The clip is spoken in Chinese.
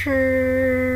吃